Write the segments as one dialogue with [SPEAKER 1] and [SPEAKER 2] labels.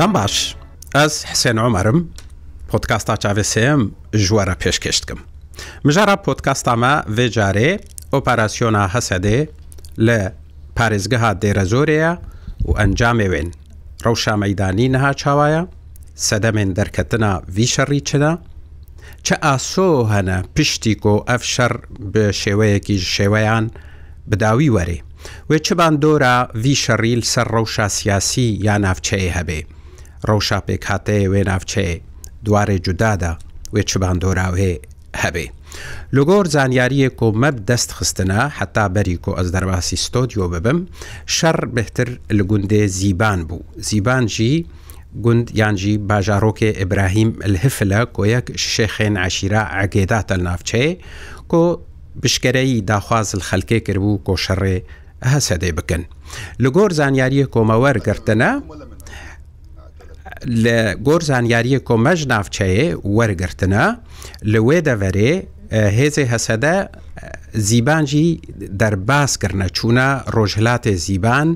[SPEAKER 1] دەم باش ئەس حسێن ئۆمەرم پۆتکاستا چاوێسم ژوارە پێشکەشتکم مژارە پۆتکاستامە وێجارێ ئۆپاراسیۆنا هەسەدێ لە پارێزگەها دێرە زۆرەیە و ئەنجامێ وێن ڕەوشە مەدانی نەها چاوایە سەدەمێن دەرکەتنا ویشەڕی چدا چە ئاسۆ هەنە پشتی کۆ ئەف شەر بە شێوەیەکی شێوەیان بداوی وەرێ وێ چبان دۆرە ویشەڕیل سەر ڕەوشە سیاسی یا ناوچەیە هەبێ ڕەوشاپێک هاتەیە وێ ناوچێ دوارێ جودادا وێ چبان دۆراوێ هەبێ. لۆگۆر زانیاریەک و مەب دەست خستنە حتا بەریک و ئەس دەرواسی ستۆدیۆ ببم شەڕ بهتر لە گوندێ زیبان بوو زیبانجی گوند یانجی باژارۆکێ ئبراهیم الهفلە کۆیەک شێخێن عشیرا ئاگێداتە ناوچێ کۆ بشکەرەی داخوازل خەلکێ کردبوو کۆشەڕێ هەسەدەی بکەن لەگۆر زانیاریە کۆمەوەرگرتنە لە گۆرزانیاریە کۆمەژ ناوچەیە وەرگرتنە لەوێ دەوەرێ هێزێ هەسەدە زیبانجی دەرباسکردە چوونە ڕۆژهلاتێ زیبان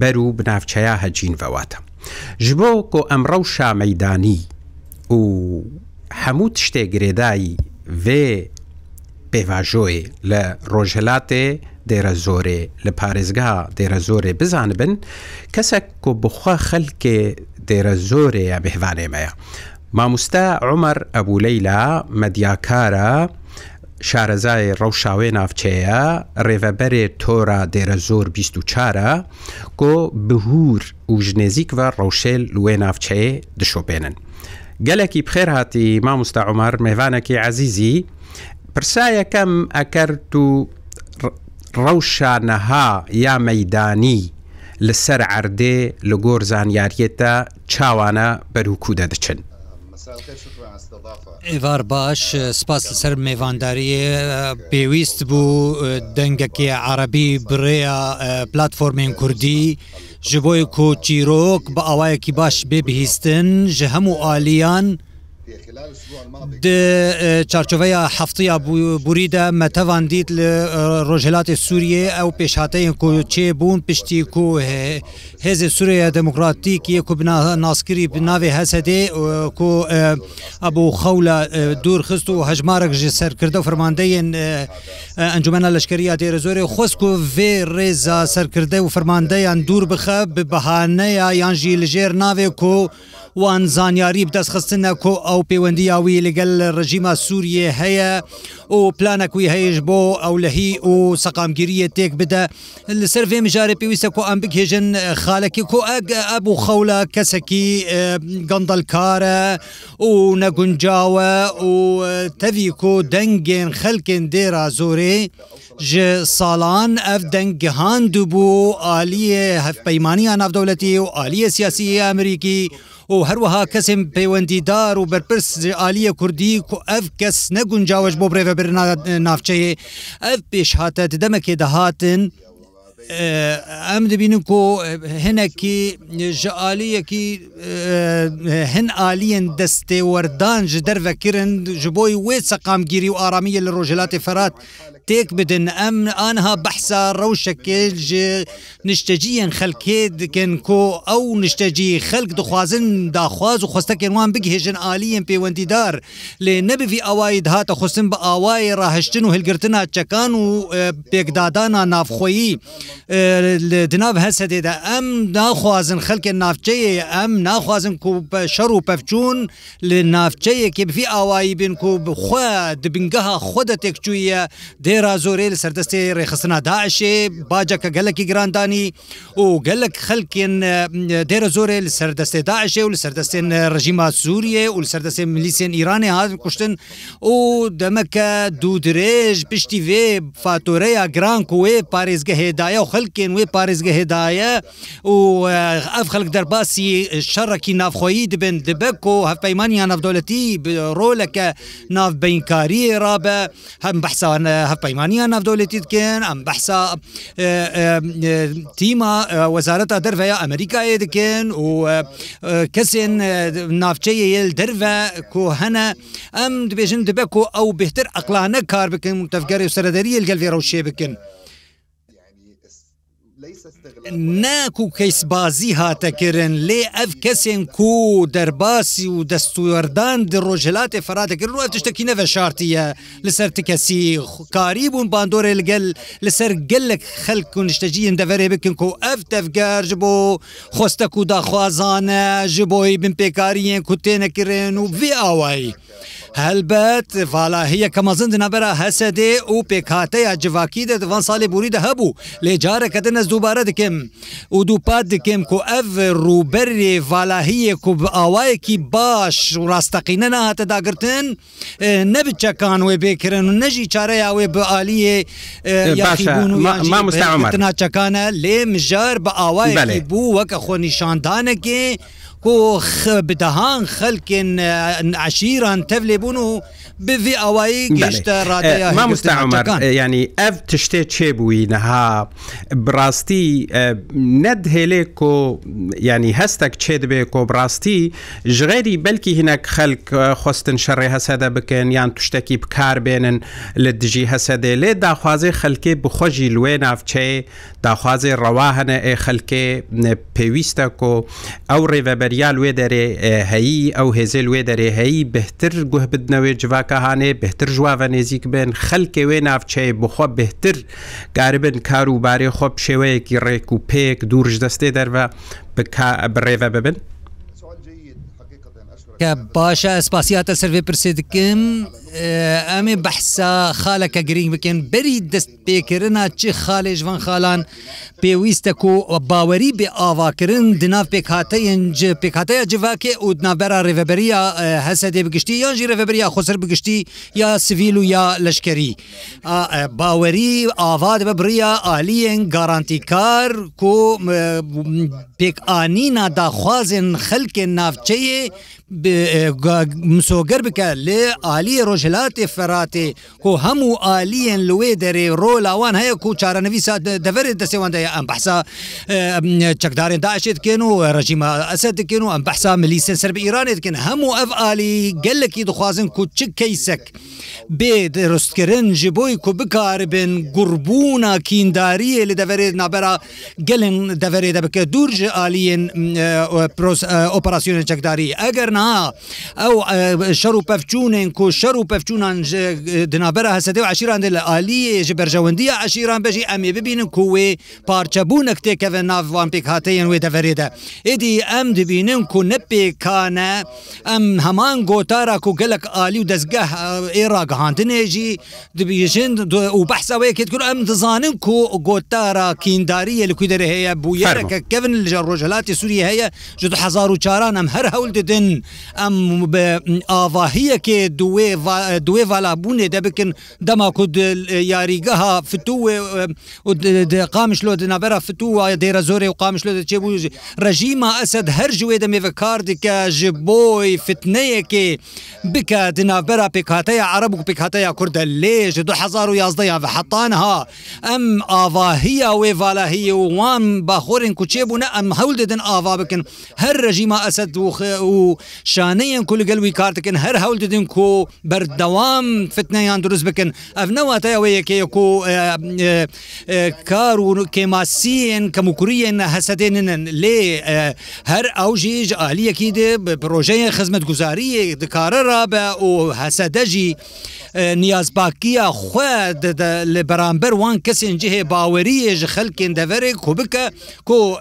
[SPEAKER 1] بەر و بناوچەیە هەجینەوەتە. ji بۆ کۆ ئەمڕە و شامەدانی و هەموو شتێک گرێدایی vێ پێواژۆی لە ڕۆژهلاتێ دێرە زۆرێ لە پارێزگا دێرە زۆرێ بزانبن کەسێک کۆ بخوا خەلکێ دێرە زۆرەیە بهێوانێمەیە. مامۆستا عمەر ئەبوو لەیلا مەدیاکارە، شارەزای ڕەوشاوێ ناوچەیە ڕێڤەبەرێ تۆرا دێرە زۆر 24ە کۆ بهور و ژنێزیکە ڕەوشێل لێ ناوچەیە دشۆپێنن. گەلێکی بخێر هاتی مامۆستا عمەر مێوانێکی عزیزی پرسایەکەم ئەکرد و ڕەوشانەها یا مەدانی لەسەر عردێ لە گۆر زانیاریەتە چاوانە بەروکو دەدەچن. ئێوار
[SPEAKER 2] باش سپاس سەر میێوانداریە پێویست بوو دەنگەکی عربی بڕێە پلتفۆرمێن کوردی ji بۆی کۆچیرۆک بە ئاوایەکی باش بێبیستن ji هەموو ئالیان، چارچۆڤەیە هەفتەیە بوریدا مەتەوان دیت لە ڕۆژهلاتی سووریێ ئەو پێشهاتەی کۆچێ بوون پشتی کو هێزی سووریا دموکراتیکیە کو ناسکری ناوێ هەسەدێ کۆ ئەبوو خەولە دوور خست و هەژمارەك ژ سەرکردە فەرماندەیەن ئەنجومە لەشکیا دێرە زۆری خۆست و vê rêza serkirdde û firmandeyان دوور bixe bi behanaya yan jî li jêr navê ku وان زانیاری بدەستخستنە کۆ ئەو پەیوەندیاوی لەگەل ڕژیما سووریە هەیە و پلانەکوی هەیەش بۆ ئەو لەهی و سەقامگیریە تێک بدە لەسەر فێ مژارە پێویستە کۆ ئەم بکێژن خالەکی کۆ ئەگ ئەبوو خەولە کەسێکی گەندەلکارە و نەگونجاوە و تەوی کۆ دەنگێن خەلکن دێرا زۆرێ ji salan ev denggihan dibû aliyê hevpeymaniya navdewletî û aliyê siyasiye Amerîkî و هەروەها کەسم پەیوەندیدار و بەرپرس عالیە کوردی و ئەف کەس نەگونجاوش بۆ برێڤە برنا ناوچەیە ئەف پێش هاتە دەمەکێ دەهاتن ئەم دەبین و هەنێکی ژعالیەکی هەن عالیەن دەستێوەردان ji dervekirin ji بۆی wê seqamgirî و ئارامیە لە ڕۆژلاتی فەرات تێک بدن ئەم ئاها بەحسا ڕەوشەکێ نیشتەجییان خەلکێ دکەن کۆ ئەو نیشتەجی خەلک دخوازن داخواز و خستەکەن وان بگهێژن عالیان پەیوەندیدار لێ نەبوی ئەوایی هاتە خستن بە ئاوای ڕاهشتن و هلگرتنا چەکان و پێکدادانە نافخۆیی دناو هەسەدێدا ئەم ناخوازن خەلکە نافچەیە ئەم ناخوازن کو شەڕ و پەفچون لە نافچەیەکی بفی ئاوایی بن و بخوا دبنگەها خۆدە تێکچوویە دێ ژێرا زۆرێ لە سەردەستی ڕێخستنا داعشێ باجەکە گەلکی گراندانی و گەلک خەلکێن دێرە زۆرێ لە سەردەستی داعشێ و لە سەردەستێن ڕژیما سووریێ و لە سەردەستی ملیسیێن ایرانی هاات کوشتن و دەمەکە دوو درێژ پشتی وێ فاتۆرەیە گران کوێ پارێزگە هێدایە و خەلکێن وێ پارێزگە هێدایە و ئەف خەلک دەرباسی شەڕەکی نافخۆیی دبن دبک و هەفپەیمانیان نەفدۆلەتی ڕۆلەکە ناف بینکاری رابە هەم بەحسانە هەپ پەیمانیا ناودۆلێتی دکەن ئەم بەحسا تیمە وەزارەتە دەرڤەیە ئەمریکایە دکەن و کەسێن ناوچەیەل دەرە کۆ هەنە ئەم دبێژن دبە کۆ ئەو بهتر ئەقلانە کار بکەن تەفگەری سەردەری لگەلێ ڕەوشێ بکەن. ناک و کەیسبازی هاتەکردن لێ ئەف کەسێن کو دەرباسی و دەستوەردان د ڕۆژهلاتی فەراتەکردن وە تشتێکی نەڤە شارتیە لەسەر تکەسی کاری بوون باندۆرێ لەگەل لەسەر گەلک خەلک و نیشتەجیین دەڤێ بکن و ئەف دەفگەر ji بۆ خۆستەک و داخوازانە ji بۆی بن پێکاریەن کو تێنەکردن و vê ئاوایی. هەلبەت ڤالاهەیە کە مەزند نەبەرە هەسەدێ و پێکاتەیە جوواکی دە دڤان ساڵی بوری دە هەبوو لێ جارەکە دەنەست دووبارە دکەم و دووپات دکەم و ئەڤ ڕوبەرێ ڤالاهەیە و ئاوایەکی باش و ڕاستەقینە نهاتە داگرتن نەبچەکان وێ بێکردن و نەژی چارەیە وێ بەعالیێ مامۆستاچەکانە لێ مژار بە ئاوای بوو وەکە خۆنیشاندانەکێ کو بدەهان خەلکن عشیران تەولێ بوون و بڤ ئەوایی گەشتە
[SPEAKER 1] ڕادەیەمەستەکان ینی ئەف تشتێ چێبووی نەها بڕاستی نەدهێلێ کۆ ینی هەستێک چێ دەبێ کۆبڕاستی ژغێری بەلکی هینەک خەلک خواستن شەڕێ هەسەدە بکەن یان توشتێکی بکار بێنن لە دژی هەسەدێ لێ داخوازێ خەلکێ بخۆژی لێ ناافچێ داخوازێ ڕەوا هەنە ئێ خەلکێ پێویستە کۆ ئەو ڕێڤەبەری ماتریال وێ دەرێ هەیی ئەو هێزل وێ دەرێ هەیی بهتر گوه بدنەوێ جواکە هاانێ بهتر ژواە نێزیک بن خەلکێ وێ ناوچەی بخۆ بهتر گاربن کار و بارێ خۆ شێوەیەکی ڕێک و پێک دوورش دەستێ دەرە بڕێوە ببن؟
[SPEAKER 2] کە باشە ئەسپاسیاتە سەروێ پرسێ دکم ئەمێ بەحسا خالەکە گرنگ بکەن بەری دەست پێکردنا چی خالێژوان خاان پێویستە و باوەری بێ ئاواکردن دناو پێکاتەیەنج پێکاتەیە جیواکێ و دنابەرا ڕێڤەبەریە هەسە دێ بگشتی یانژی ڕێڤەبەریە خۆسەر بگشتی یا سیڤیل و یا لەشکری باوەری ئاوا دەبە بڕە عالیەن گارانتیکار کو پێکانینا داخوازن خەلکێن ناوچەیە مسۆگەر بکە لێ عالی ڕۆژهلاتێ فەراتێ کۆ هەموو عالیەن لێ دەرێ ڕۆ لاوان هەیە و چارەنەویسا دەبێت دەسێوەندەیە ئەم بەسا چەکدارێن داعشێتکەن و ڕژیمە ئەسەدکەن و ئەم بەسا ملیسن سەر ئیرانێتکەن هەموو ئەف عالی گەلەکی دخوازن کوچک کەیسەک بێ دەڕستکردن ji بۆی کو بکاربن گوربوونا کینداریە لە دەبێت نابەرا گەلن دەبێت دەبکە دوور ji عالیین ئۆپراسسیۆنە چەکداری ئەگەر نا ها ئەو شەر و پەفچونێن کو شەر و پەفچونان دنابەر هەسەدە و عشیران لە عالیە ji بەرژەوەندی عشیران بەژی ئەمێ ببینن کو وێ پارچەبوو نەکتێکەوە ناوان پێک هااتەیەن وێ دەفەرێدە ئیدی ئەم دبینن کو نەپێکانە ئەم هەمان گۆتارا و گەلک عالی و دەستگە ئێراگەهاندنێژی دبیژن و بەحسەوەیەکێت کرد ئەم دزانن کو گۆتارا کینداریە لەکوی دەرە هەیە بوویەکە کەون لەژە ڕۆژهلاتی سووری هەیە 1940 ئەم هەر هەول ددن ئەم ئاواهەیەکێ دوێ ڤالابوونێ دەبکن دەما کود یاریگەها فتوێ قامشلۆ دنابەرە فتووە دێرە زۆرێ و قامشلۆ دەچێ بوو ڕژیما ئەسد هەر جوێ دەمێوە کار دیکە ji بۆی فتنەیەکێ بکە دنابەرە پێکاتەیە عرب و پێکاتەیە کووردە لێژ 2011 یا حتانها ئەم ئاواهە وێ ڤالهی وان باخۆرن کوچێ بوونە ئەم هەول دەدن ئاوا بکن هەر ڕژیما ئەسد و شانەیەن کو لەگەلوی کارتکن هەر هەول ددن کو بەردەوام فتنیان دروست بکن ئەف نەواتە ئەوە یەکەیە کو کار و کێماسیەن کەمکوریەن هەسەدێنن لێ هەر ئەو ژیژ عالیەکی د پرۆژەیە خزمەت گوزاریە دکارە رابە و هەسەدەژی نیازباکیە خوێ لە بەرامبەر وان کەسێن جهێ باوەریە ژ خەلکێن دەڤێ کو بکە کو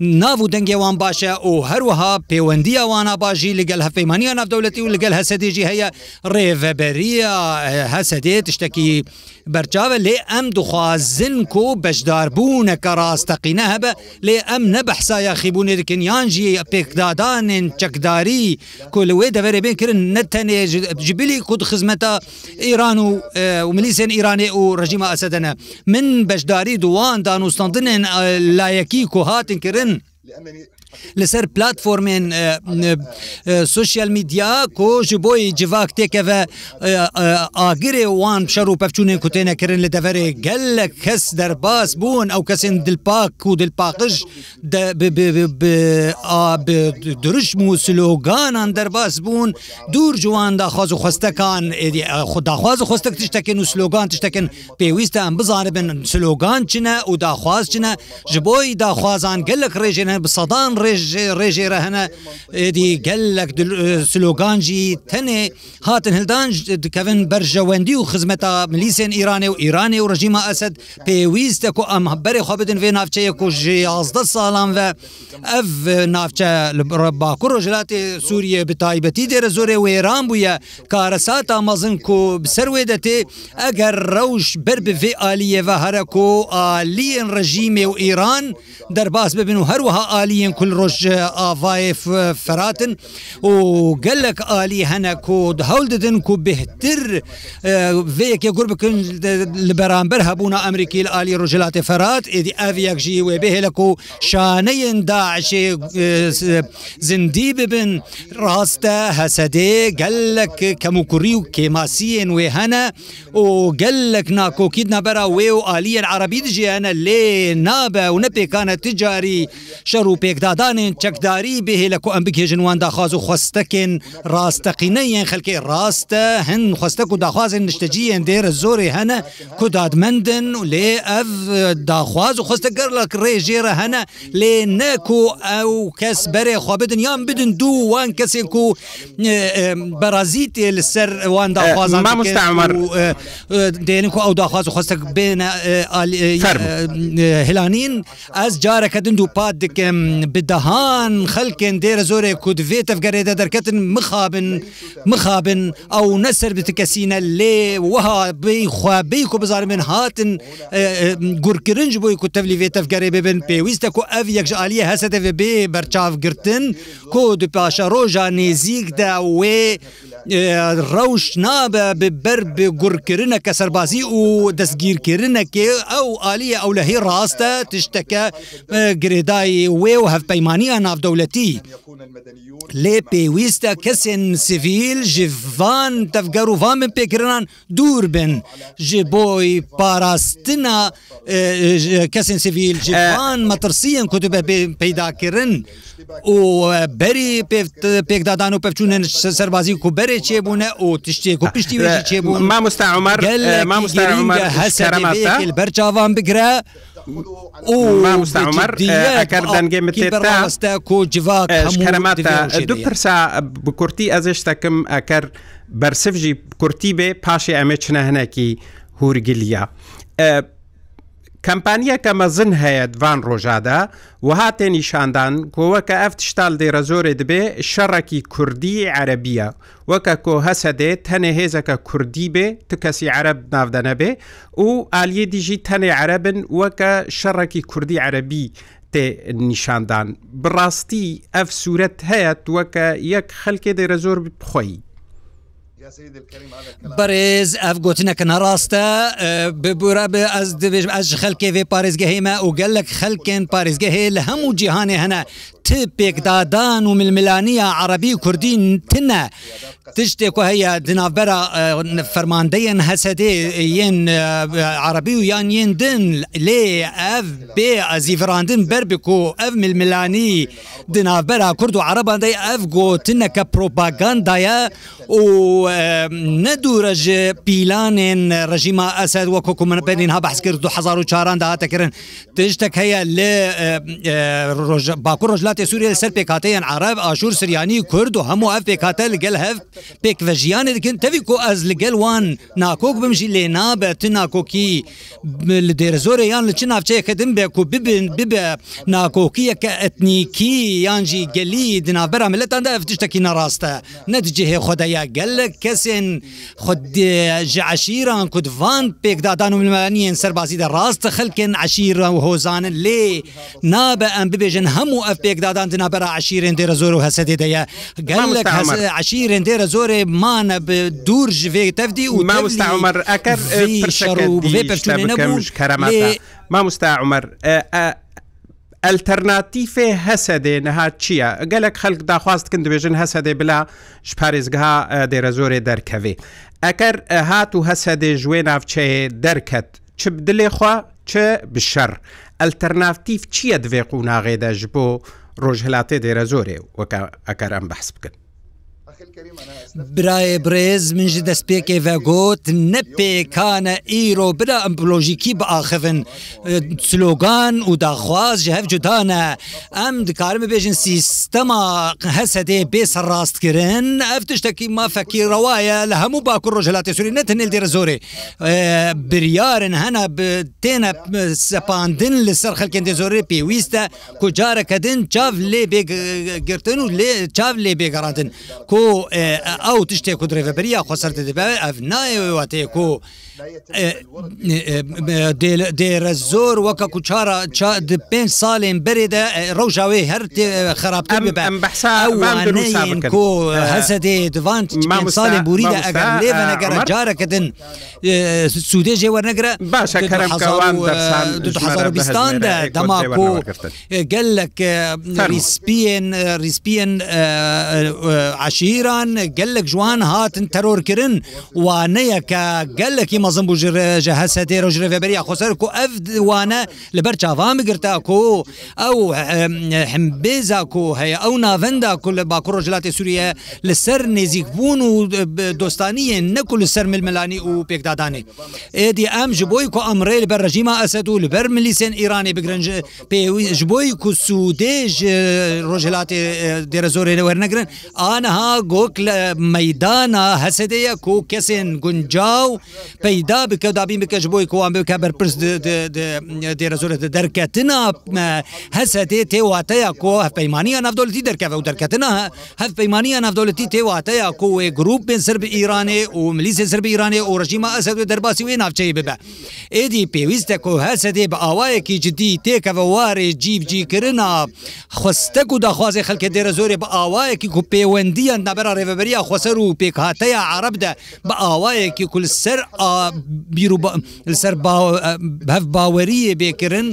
[SPEAKER 2] ناو دەنگێوان باشە و هەروەها پەیوەندی ئەوانە باش ڕێباژی لەگەل هەفەیمانیا نافدەولەتی و لەگەل هەسەدێژی هەیە ڕێڤەبەریە هەسەدێت شتێکی بەرچاوە لێ ئەم دخوازن و بەشداربوونەکە ڕاستەقینە هەبە لێ ئەم نەبەحسایە خیبوونێکن یانژی پێکدادانێن چەکداری کو لەوێ دەبەرێ بێکردن نەتەنێ جبلی خود خزمەتە ئیران و وملیسێن ئیرانێ و ڕژیمە ئەسەدەنە من بەشداری دوان دانوستاندنێن لایەکی کوهاتنکردن. لەسەر پلتفۆمێن سوسیال میدیا کۆ ji بۆی civak têkeve agirê wan şer û pevçûnên ku tênekirin li deverê gelek kes derbas bûn ew kesên dilpak û dilpaqij dirişm û siloganan derbas bûn dûr ciwan daxwaz û xwestekan daxwaz û xwestek tiştekin û slogan tiştekin pêwîst em bizanibin slogan çine û daxwaz çine ji boî daxwazan gelek rêjên bi sedan rê ڕێژ ڕێژێرە هەنە دی گەلک سلوگانجی تەنێ هاتن هەلدان دکەون بەرژەوەندی و خزمەتە ملیسێن ایرانێ و ایرانێ و ڕژیمە ئەسد پێویستە و ئەم هەبەرێ خۆ بدن وێ ناوچەیە و ژازدە ساڵان و ئەف ناوچە باکوڕ ژلاتی سووریە بتایبەتی دێرە زۆرێ وێران بووە کارەسات ئامەزن و بسەر وێ دەتێ ئەگەر ڕەوش بەر بڤێ عالیەوە هەرە و عالیین ڕژیمێ و ئیران دەرباس ببن و هەروەها عالیین کول هەموو ڕۆژ ئاڤایە فراتن و گەلک عالی هەنە کۆ هەڵ ددن و بهتر vêyekê gur bikin li beramber hebûna Emerîkî li alî Rojilatê Ferat êdî ev yek jî wê bêhêle ku şaneyên daişê zindî bibin rast e hesedê gelek kemûkurî û kêmasiyên wê hene û gelek nakokîd nebera wê û aliyên Arabî dijî hene lê nabe û nepêkane ticarî şer û pêkda ئەدانێن چەکداری بهێ لە کو ئەم بکێژنوان داخواز و خستەکێن ڕاستەقینەیەن خەلکی ڕاستە هەن خستەک و داخوازن نیشتەجییان دێرە زۆری هەنە کو دادمەندن و لێ ئەف داخواز و خستە گەر لە ڕێژێرە هەنە لێ نەک و ئەو کەس بەرێ خوا بدن یان بدن دوو وان کەسێک و بەرازیت لەسەر وان داخوازان مامستعمر دێنن و ئەو داخواز و خستەک بێنە هلانین ئەس جارەکە دن و پات دکەم بد دەهان خەلکێن دێرە زۆرێ کو دەوێتە گەرێدە دەرکەتن مخابن مخابن ئەو نەسەر بتکەسینە لێ وها بی خوابی کو بزار من هاتن گورکرنج بۆی کو تەلی وێتە گەرێ ببن پێویستە کو ئەف یەکژعالیە هەسەدە بێ بەرچاوگرتن کۆ دوپاشە ڕۆژان نێزیکدا وێ ڕەوش نابە ببەر بگوڕکردە کە سەربازی و دەستگیرکردنەکێ ئەو عالیە ئەو لە هی ڕاستە تشتەکە گرێدای وێ و هەفپەیمانیە ناودەولەتی لێ پێویستە کەسێن سیڤیل ژڤان دەفگەر ووان من پێکردان دوور بن ji بۆی پاراستنا کەسن سیڤیل جیان مەترسیەن کوتوبە پەیداکردن و بەری پێکدادان و پەچونە سەربازی کوبەر عمەرێ چێبوونە ئەو تشتێک و پشتی چێبوو مامۆستا عمەر مامۆستا عمەر هەسەرەمە بەرچاوان بگرە
[SPEAKER 1] ئەکەردەنگێمتێتاستە کۆجیواکەرەماتە دو پرسا بکورتی ئەزشتەکەم ئەکەر بەرسفژی کورتی بێ پاشی ئەمە چنە هەنێکی هورگلیە. کەمپانیە کە مەزن هەیە دوان ڕۆژادا و هاتێنی شاندان گۆوەکە ئەف شتال دێرە زۆرێ دەبێ شەڕەکی کوردی عەربیە وەکە کۆ هەسە دێ تەنێ هێزەکە کوردی بێ تو کەسی عەرب ناودەنە بێ و ئالیە دیژی تەنێ عەربن وەکە شەڕەکی کوردی عەربی تێ نیشاندان بڕاستی ئەف سوورەت هەیە وەکە یەک خەلکێ دێرە زۆر بخۆی
[SPEAKER 2] بەڕێز ئەف گوتنەکەە ڕاستە ببوورە بە ئەس دەبێژ ئەش خەلکێ وێ پارێزگە هێمە و گەلک خەلکێن پارێزگە هەیە لە هەموو جیهانێ هەنا پێکدادان و ململانیە عربی کوردی تنە تشتێک و هەیە دنابەرە فەرماندەیەن هەسەدێ یەن عربی و یان یەن دن لێ ئەف بێ ئەزیڤراندن بربک و ئەف ململانی دنابەرە کورد و عرباندەی ئەف گوتنەکە پرۆپاگاندایە و نەدورە ji پلانên rejîma esed wekku ku min berîn ha behskir 2004 da hatekirin tiştek heye li bakur rojlat دەوڵەتی سووریا لەسەر پێکاتەیان عرب ئاشور سریانی کورد و هەموو ئەف پێکاتە لەگەل هەف پێکڤژیانە دکن تەوی کو ئەز لەگەل وان ناکۆک بمژی لێ نابە ت ناکۆکی لە دێرە زۆرە یان لە چ ناوچەیەکە دم بێ و ببن ببە ناکۆکیەکە ئەتنیکی یانجی گەلی دنابەر ملەتاندا ئەفتشتەکی نەڕاستە نەتجهێ خۆدەیە گەلک کەسێن خودجی عشیران کودڤان پێکدادان و ملمانیان سەربازی دە ڕاستە خەلکن عشیرە و هۆزانن لێ نابە ئەم ببێژن هەموو ئەف پێک گەلێکدادان دنابەر عشیرێن دێرە زۆر و هەسەدی دەیە گەلێک عشیرێن دێرە زۆرێ مانە دوور ژێ تەفدی و مامەمەەر ئەکەر
[SPEAKER 1] پرشکەرەمە مامستا عمر ئەلتەرناتیفێ هەسە دێ نەها چییە؟ گەلک خەک داخواستکن دەبێژن هەسە دێ بلا شپارێزگها دێرە زۆرێ دەرکەوێ. ئەگەر هات و هەسە دێ ژێ ناوچەیە دەرکەت چ بدلێ خوا چ بشەر. ئەلتەرناتیف چییە دوێ قوناغێدەش بۆ ڕۆژهلاتێ دێرە زۆرێ وەکە ئەکار ئەم بەحس بکەن
[SPEAKER 2] برایە برێز منژی دەستپێکێڤە گوت نەپێکانە ئیرۆ برا ئەمپلۆژیکی بەئاخفن سلۆگان و داخواز ji hev cudane em dikarim bêjin sîstema hesedê bêser rast kirin ev tiştekî mafekî rewaye li hemû bakur rojelatê Sûî ne tinil dê zorê biryarin hene bi têne sepandin li ser xelkên dê zorê pêwîst e ku careke din çav lê bê girtin û lê çav lê bê garantin ku ئەو ئەو تشتێک و درێڤەبەری یا خۆسەر دەبێت ئەف نایەوەواتەیە و دێرە زۆر وەکە کوچارە پێ ساڵێن برێدا ڕۆژاوێ هەر خراپتر هەسە دێ دوان ساڵێن بوریدا ئەگەر لێنەگەر جارەکەدن سوودێژێ وەرنەگرە باشەکەستاندا دەما گەلک ریسپیەن ریسپیەن عشیران گەلک جوان هاتن تەرۆرکردن وانەیە کە گەلکی مە مەزم بۆ ژێژە هەسە دێرە ژێبەری خۆسەر و ئەف وانە لەبەر چاوان بگرتا کو ئەو حمبێزا کو هەیە ئەو ناوەندا کو لە باکوڕۆ ژلاتی سووریە لەسەر نێزیک بوون و دۆستانیە نەکو لەسەر ململانی و پێکدادانێ ئێدی ئەم ji بۆی کو ئەمڕێ لەبەر ڕژیما ئەسد و لەبەر ملیسێن ئیرانی بگرنج پێوی ji بۆی کو سوودێژ ڕۆژلاتی دێرە زۆرێ وەرنەگرن ئاها گۆک لە مەدانا هەسەدەیە کو کەسێن گونجاو پێی پیدا بکە دابین بکەش بۆی کوان بکە بەرپرس دێرە زۆرە دەرکەتنا هەسە دێ تێواتەیە کۆ هەفپەیمانیە نافدۆلتی دەرکەوە و دەرکەتنا هەفپەیمانیە نافدۆلتی تێواتەیە کوێ گروپ بن سرب ئیرانێ و ملیسی سرب ئیرانێ و ڕژیمە ئەسەد و دەرباسی وێ ناوچەی ببە ئێدی پێویستە کۆ هەسە دێ بە ئاوایەکی جدی تێکەوە وارێ جیبجیکردنا خستەک و داخوازی خەکە دێرە زۆرێ بە ئاوایەکی و پەیوەندیان نابرا ڕێبەریە خۆسەر و پێکهاتەیە عربدە بە ئاوایەکی کول سەر ئا بیر و لەسەر هەف باوەریە بێکردن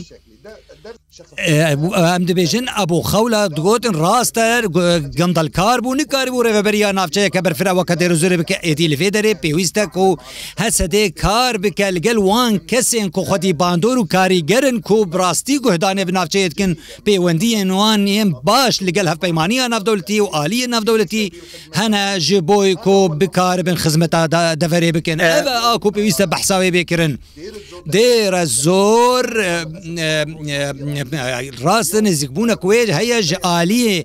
[SPEAKER 2] ئەم دەبێژن ئەبوو خەولا دگوتن ڕاستە گەندەلکار بوو نکاری بوو ڕێبەریا ناوچەیە کە بەرفراوە کە دەێرزۆری بکە ئێدی لەێ دەرێ پێویستە و هەسەدێ کار بکە لەگەل وان کەسێن کوخەتی باندۆر و کاریگەرن کو بڕاستی گوهدانێ بناوچەیەتکن پەیوەندیە نوان نیەم باش لەگەل هەفپەیمانیا نافدەولەتی و عالیە نافدەولەتی هەنە ژ بۆی کۆ بکار بن خزمەتا دەڤێ بکەن ئەو ئاکو پێویستە بەحساوێ بێکردن. دێرە زۆر ڕاستە نزیکبوونە کوێر هەیە ژ عالیە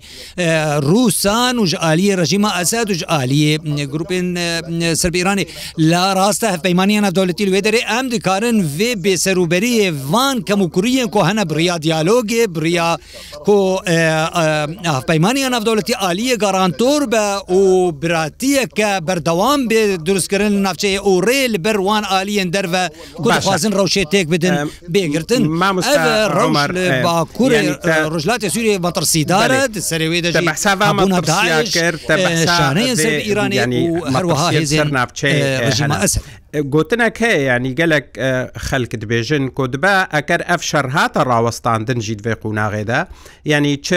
[SPEAKER 2] رووسان و ژ عالیە ڕژیمە ئەساد و ژ عالیە گروپین سربیرانی لا ڕاستە هەفپەیمانیانە دولتی لێ دەرێ ئەم دکارن وێ بێسەروبەریە وان کەم و کوریە کو هەنە بریا دیالۆگێ بریا کو هەفپەیمانیان نافدەوڵەتی عالیە گارانتۆر بە و براتیە کە بەردەوام بێ دروستکردن ناوچەیە ئۆڕێ لە بەروان عالیەن دەرە کوخوازن بدن ڕەوشێتێک بدن
[SPEAKER 1] بێگرتن
[SPEAKER 2] باکوور ڕژلاتی سووری بەترسیدارە سەرێ دەژی کرد
[SPEAKER 1] ایرانی هەروەها هێزێر ناپچێ ئەسر گوتنە کەیە ینی گەلک خەلکت بێژن کۆدبە ئەگەر ئەف شەر هاتە ڕاوەستاندن ژیت بێ قوناغێدا ینی چ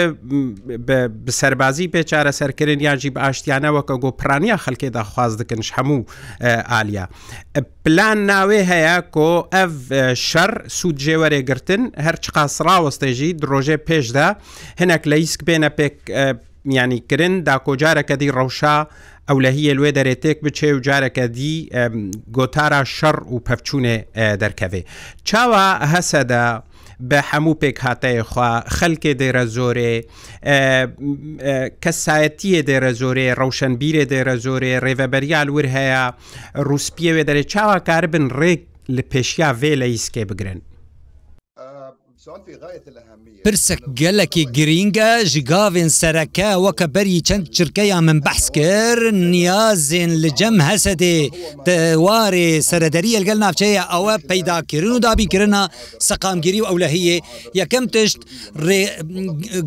[SPEAKER 1] سەربازی پێچارە سەرکردن یاجی بە ئاشتیانەوە کە گۆپرانیا خەلکێدا خواز دکنش هەموو ئالیا. پلان ناوێ هەیە کۆ ئەف شەر سوود جێوەرێگرتن هەرچ قاسڕاوەستێژی درۆژێ پێشدا هەنێک لە ئیسک بێنە پێک ینی کرن دا کۆجارەکەدی ڕەوشا ئەو لە هیە لێ دەرێتێک بچێ و جارەکە دی گۆتارە شەڕ و پەفچوونێ دەرکەوێ چاوە هەسەدا بە هەموو پێک هاتەیە خوا خەلکێ دێرە زۆرێ کەسایەتیە دێرە زۆرێ ڕەوشن بیرێ دێرە زۆرێ ڕێڤەبەریال ور هەیە ڕوسپیەوێ دەرێ چاوە کار بن ڕێک لە پێشیا وێ لە ئیسکێ بگرن
[SPEAKER 2] پرسە گەلکی گرینگە ژگاوێن سەرەکە وەکە بەری چەند چرکەیان من بەحس کرد نیازێن لە جەم هەسەدێ دەوارێ سەرەدەری ئەلگەل ناوچەیە ئەوە پەیداکردن و دابیکردە سەقامگیری و ئەولەهەیە یەکەم تشت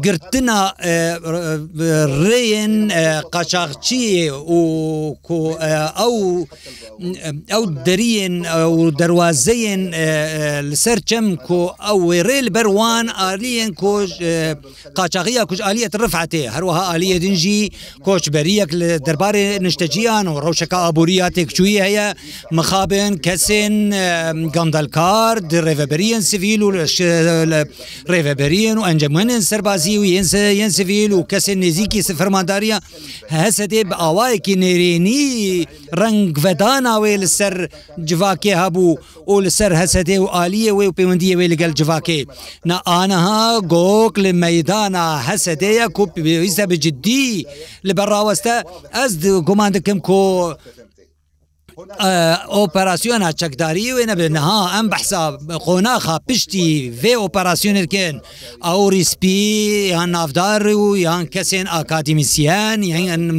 [SPEAKER 2] گرتنا ڕێن قاچاقچی و ئەو ئەو دەریێن دەواازەیەن لەسەر چەم کۆ ئەو وێڕێ هل بروان ئالیەن کۆژ قاچاقیە کوژعالیەت ڕفعاتێ هەروەها ئالیە دنجی کۆچبەریەک لە دەربارێ نیشتەجییان و ڕەوشەکە ئابوووریە تێکچووی هەیە مخابن کەسێن گەندەلکار ڕێڤەبەریەن سیویل و ڕێڤەبەریەن و ئەنجەمێنن سەربازی و یەن سیویل و کەسێن نزیکی سفرماداریە هەسەدێ بە ئاوایەکی نێرێنی ڕنگڤداناوێ لەسەر جواکێ هەبوو و لەسەر هەسەدێ و عالیە وێ و پەیوەندیە وێ لەگەل جواکێ نه آنها گۆک لە مەدانا هەسەدەیە کوپویستە بجددی لە بەڕاوەستە ئەس گومان دەکەم کۆ ئۆپەراسسیۆنا چەکداری وێنە بێنها ئەم بەحسا قۆناخا پشتی vê ئۆپەراسسیۆنرکن ئەو ریسپی یان نافدار و یان کەسێن ئاکادیمیسیان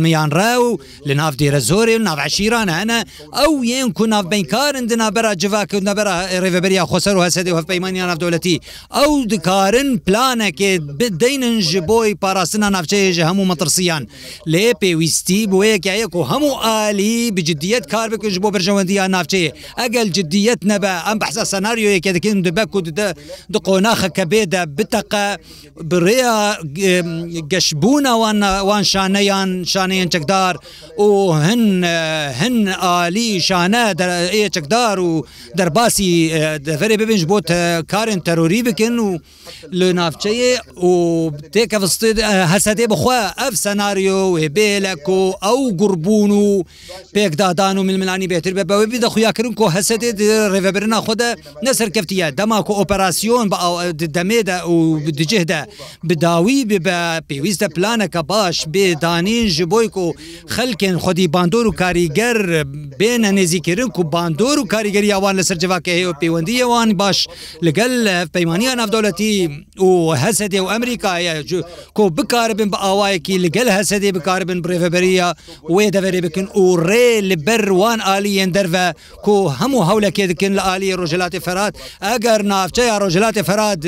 [SPEAKER 2] میانڕە و لە نافدیرە زۆری و ناوعشیران هەنە ئەو یەن کو نافبینکارن دنابەرا جواکە نەبەر ڕێڤبەریا خۆسەر و هەسەدی هەفپەیمانیان نافدەولەتی ئەو دکارن پلانەکێ بدەینن ژ بۆی پاراستنا نافچەیەژە هەموو مەترسیان لێ پێویستی بۆ یەکایەک و هەموو عالی بجدیت کار بکو خەڵکیش بۆ برژەوەندیان ناوچەیە ئەگەل جدیت نەبە ئەم بەحسە سەناریۆیەکە دەکەین دەبەک و دقۆناخەکە بێدە بتەقە بڕێە گەشتبوونەوانوان شانەیان شانەیان چەکدار و هن هن عالی شانە چەکدار و دەرباسی دەفرێ ببنج بۆ کارن تەرۆری بکەن و لە ناوچەیە و تێکە هەسەدێ بخوا ئەف سەناریۆ وێبێ لە کۆ ئەو گوربوون و پێکدادان و ململانی ینی بێتر بە بەوەی بدەخویاکردن کۆ هەسەێت ڕێبەرنا خۆدە نەسەر کەفتە دەماکو ئۆپەراسیۆن بە دەمێدا و دجێدا بداوی بە پێویستە پلانەکە باش بێدانین ji بۆی و خەلکن خودی باندۆر و کاریگەر بێنە نێزیکردن و باندۆر و کاریگەری یاوان لەسەر جواکە هەیە و پەیوەندیەوان باش لەگەل پەیمانیان نافدەوڵەتی و هەسەدێ و ئەمریکایە کۆ بکاربن بە ئاوایەکی لەگەل هەسەدێ بکاربن برێڤبەریە وێ دەوەێ بکن و ڕێ لە بەروان ئالیەن دەرە کو هەموو هەولەکێ دکن لە ئالی ڕۆژلاتی فەرات ئەگەر ناافچە یا ڕۆژلاتی فەراد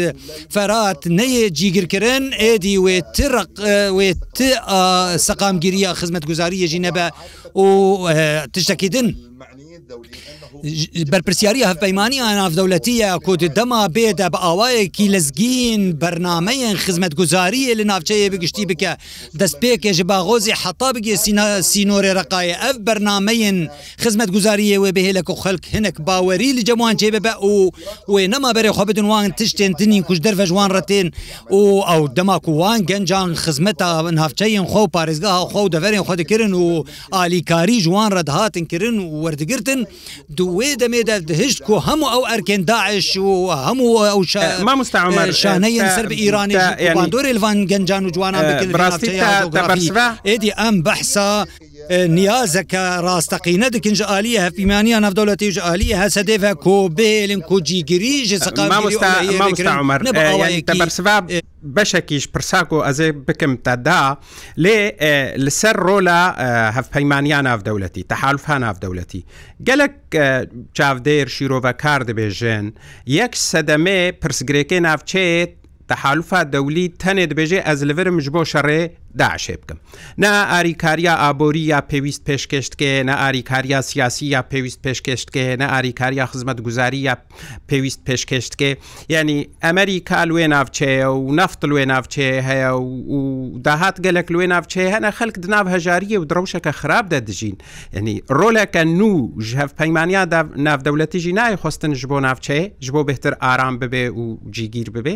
[SPEAKER 2] فەرات نەیە جیگرکردن ئێدی وێتڕق وێت سەقامگیری یا خزمەت گوزاری یەژی نەبە و تشتەکیدن. بەرپسیاری هەفپەیمانی ئانافدەولەتیە کۆت دەما بێدە بە ئاوایەکی لەزگین بەرنمەیەن خزمەت گوزاریە لە ناوچەیە بگشتی بکە دەستپێکێژ باغۆزی حتا بگێ سینا سینۆرێ ڕقایە ئەف بەرنمەیەن خزمەت گوزاریە وێ بهێلەکە خەلک هەنک باوەری لە جەوان جێ ببە و وێ نەما بەرێ خۆ بدن وان تشتێن دنی کوش دەرە ژوان ڕەتێن و ئەو دەماکووان گەنجان خزمەتە هەفچەیەن خۆ پارێزگا خۆ دەڤێن خۆدەکردن و ئالیکاری جوان ڕەدهاتن کردن و وەردەگرتن دو وێ دەمێدە هشت و هەموو ئەو ئەرکێن داعش و هەموو
[SPEAKER 1] ئەو مامستامەر
[SPEAKER 2] شانەیە سەر بە ئیرانی دۆرێلوان گەنجان و جوانان ڕاستی ئێدی ئەم بەحسا نیازەکە ڕاستەقینە دکنج عالیە هەفیمانیان نەفدەولەتیژ عالی هەسە دێە کۆبێلن کوجیگریژ سەقامەرسباب
[SPEAKER 1] بەشێکیش پرساک
[SPEAKER 2] و
[SPEAKER 1] ئەزێ بکەم تادا لێ لەسەر ڕۆلا هەفپەیمانیان ناودەولەتی تەحالفان ناودەولەتی گەلک چاودێر شیرۆڤە کار دەبێژێن یەک سەدەمێ پرسگرێکی ناوچێت تەحالفا دەولی تەنێ دەبێژێ ئەز لەورمش بۆ شەڕێ داعشێ بکەم نا ئاریکاریا ئابۆری یا پێویست پێشکەشتکێ نە ئاریکاریا سیاسی یا پێویست پێشکەشتکێ نە ئاریکاریا خزمەت گوزاری یا پێویست پێشکەشتکێ ینی ئەمریکا لێ ناوچەیە و نفت لێ ناوچێ هەیە و داهات گەلک لێ ناوچێ هەنە خەک دناو هەژاریە و درەوشەکە خراپ دەدژین ینی ڕۆلەکە نو ژهف پەیمانیا ناودەولەتیژی نای خۆستنش بۆ ناوچێ ژ بۆ بهتر ئارام ببێ و جیگیر ببێ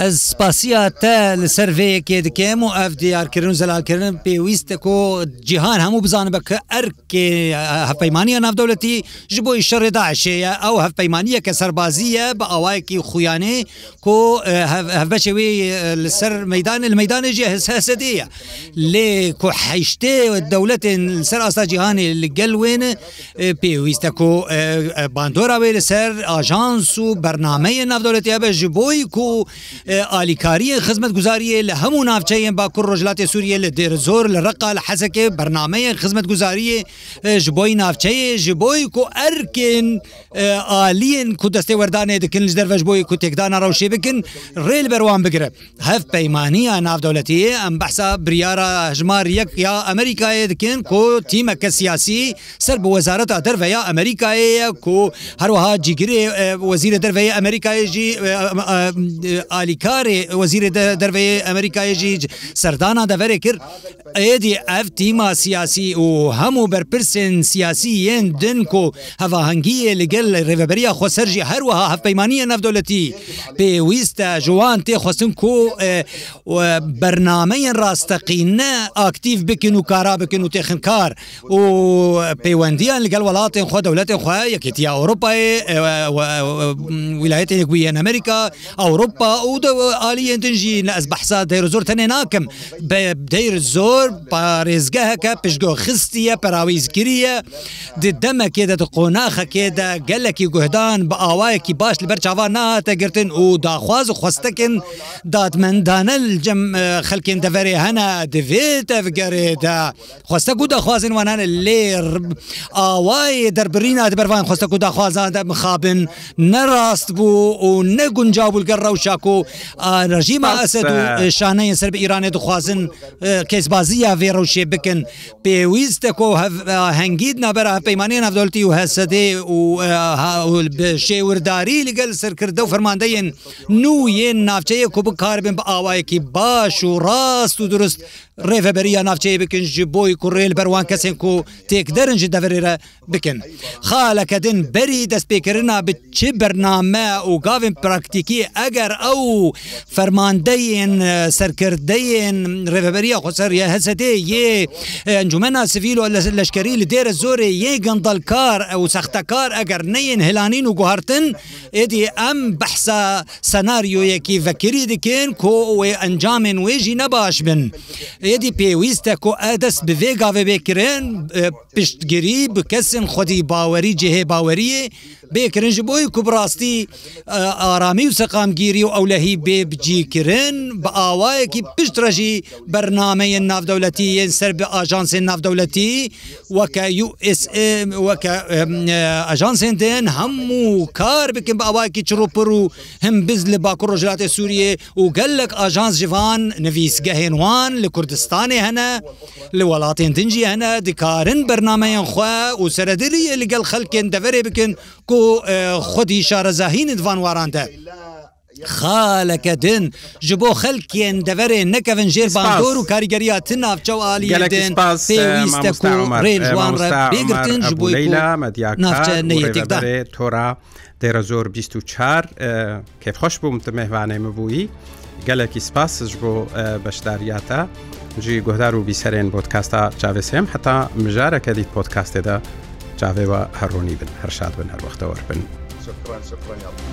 [SPEAKER 2] ئەس سپاسیا تە لەسەر vەیەکێ دکەم و ئەف دیارکردن زەلاکردن پێویستە کۆ جیهان هەموو بزانە بە کە ئەرکێ هەپەیمانە ناودەولەتی ji بۆی شەڕێداشەیە ئەو هەفپەیمانە کە سەربازیە بە ئاوایەکی خویانێ کۆ هەبەشێوێ لەسەر مەدانە لە مەدانێژی هەسەدەیە لێ کۆ حیشتێ دەولەتێن سەر ئاستا جیهانێ لەگەل وێنە پێویستە کۆ باندۆراوێ لەسەر ئاژانس و بەرنمەیە ناودەولەتی هەبە ژ ji بۆی کو ئالیکاریە خزمەت گوزاریە لە هەموو ناوچەیەن باکوور ڕۆژلاتی سووریە لە دێر زۆر لە ڕقا لە حەزەکە بەرنمەیە خزمەت گوزاریە ji بۆی ناوچەیە ji بۆی کو ئەرکن ئالین کو دەستێ وەردانێ دکن لە دەرەش بۆی کو تێکدانا ڕەوشێ بکن ڕێل بەروان بگرە هەف پەیمانە ناودەوڵەتیە ئەم بەسا بریاە ژمار یەک یا ئەمریکایە دکن کۆ تیمەکە سیاسی سەر بە وەزارەتا دەرڤەیە ئەمریکایەیە کو هەروەها جیگرێ وەزیرە دەرڤەیە ئەمریکایژی ئالیکارێ وەزیرە دەروەیە ئەمریکایەژی سەردانا دەوەرێ کرد ئێدی ئەف تیما سیاسی و هەموو بەرپرسن سیاسی یەن دن و هەواهنگگیە لەگەل ڕێبەریا خۆسەرژی هەروەها هەفپەیمانە نەفدەولەتی پێویستە جوان تێخواستن کو بەرنمەیەن ڕاستەقینە ئاکتیف بکن و کارا بکن و تێخنکار و پەیوەندیان لەگەل وڵاتێن خۆ دەولەتێن خوای یەکێتی ئەوروپای ویلایەتێک گویەن ئەمریکا ئەوروپا ئەو عالیەنجی لە ئەس بەحسا دەیر زۆر تەنێ ناکەم بە دەیر زۆر پارێزگەهەکە پشتۆ خستیە پراویزگیریە دەمەکێدە قۆناخەکێدا گەلکی گوهدان بە ئاوایەکی باش لەبەر چاوا ناتە گرتن و داخواز و خستەکن دادمەندانە جەم خەکن دەڤێ هەنا دەوێتە بگەرێدا خستە و دەخوازن وانانە لێر ئاوای دەربرینات بەروان خستە و داخوازان دە مخابن نەڕاست بوو و نەگونج ئەنجا بولگەر ڕەوشاک و ڕژیمە ئەسد و شانەیە سەر بە ئیرانێ دخوازن کەسبازیە ڤێڕەوشێ بکن پێویستە کۆ هەنگید نابەر پەیمانێ نافدۆڵتی و هەسەدێ و شێورداری لەگەل سەرکردە و فەرماندەیەن نوێن ناوچەیە کو بکاربن بە ئاوایەکی باش و ڕاست و درست ڕێڤەبەریە ناوچەیە بکن ji بۆی کوڕێل بەروان کەسێک و تێک دەرنج دەورێرە بکن خالەکەدن بەری دەستپێکردنا بچ بەرنامە و گاوێن پراکتیک تاریکی ئەگەر ئەو فەرماندەیەن سەرکردەیەن ڕێبەریە خۆسەریە هەسەدێ یێ ئەنجومەنا سڤیلۆ لە لەشکری لە دێرە زۆرێ یێ گەندەلکار ئەو سەختەکار ئەگەر نەیەن هلانین و گوهرتن ئێدی ئەم بەحسا سەناریۆیەکی ڤەکری دکن کۆ ئەوێ ئەنجامێن وێژی نەباش بن ئێدی پێویستە کۆ ئەدەست بڤێ گاوێ بێکرێن پشتگیری بکەسن خودی باوەری جهێ باوەریە بێکردنج بۆی کوبڕاستی ئارامی و سەقامگیری و ئەولەهی بێبجیکردن بە ئاوایەکی پشتڕژی بەرنمەیە ناودەولەتی یەن سەر بە ئاژانسێن ناودەولەتی وەکە USM وەکە ئەژانسێن دێن هەموو کار بکەن بە ئاواکی چڕوپڕ و هەم بز لە باکو ڕۆژاتێ سووریێ و گەلک ئاژانس ژیوان نویسگەهێنوان لە کوردستانی هەنە لە وڵاتێن دنجی هەنە دکارن بەرنمەیان خوێ و سەردریە لەگەل خەلکێن دەڤێ بکەن کو و خودی شارەزاهینت vanواراندە. خالەکە دن ji bo xelkên deverê nekevin jêr bandor û karîgeriya tin navçew
[SPEAKER 1] aliyên pêwîste ku rên wan re bêgirtin ji bo navçe neyê tora dêre zor 24 kefxweş bûm tu mehvanê min bûyî gelekî spas ji bo beşdariyata jî guhdar û bîserên podkasta çavesêm heta mijareke dît podkastê de چاوێەوە هەڕۆنی بن هەرشاد بن هەروەختەوە بن. شكرا شكرا يا الله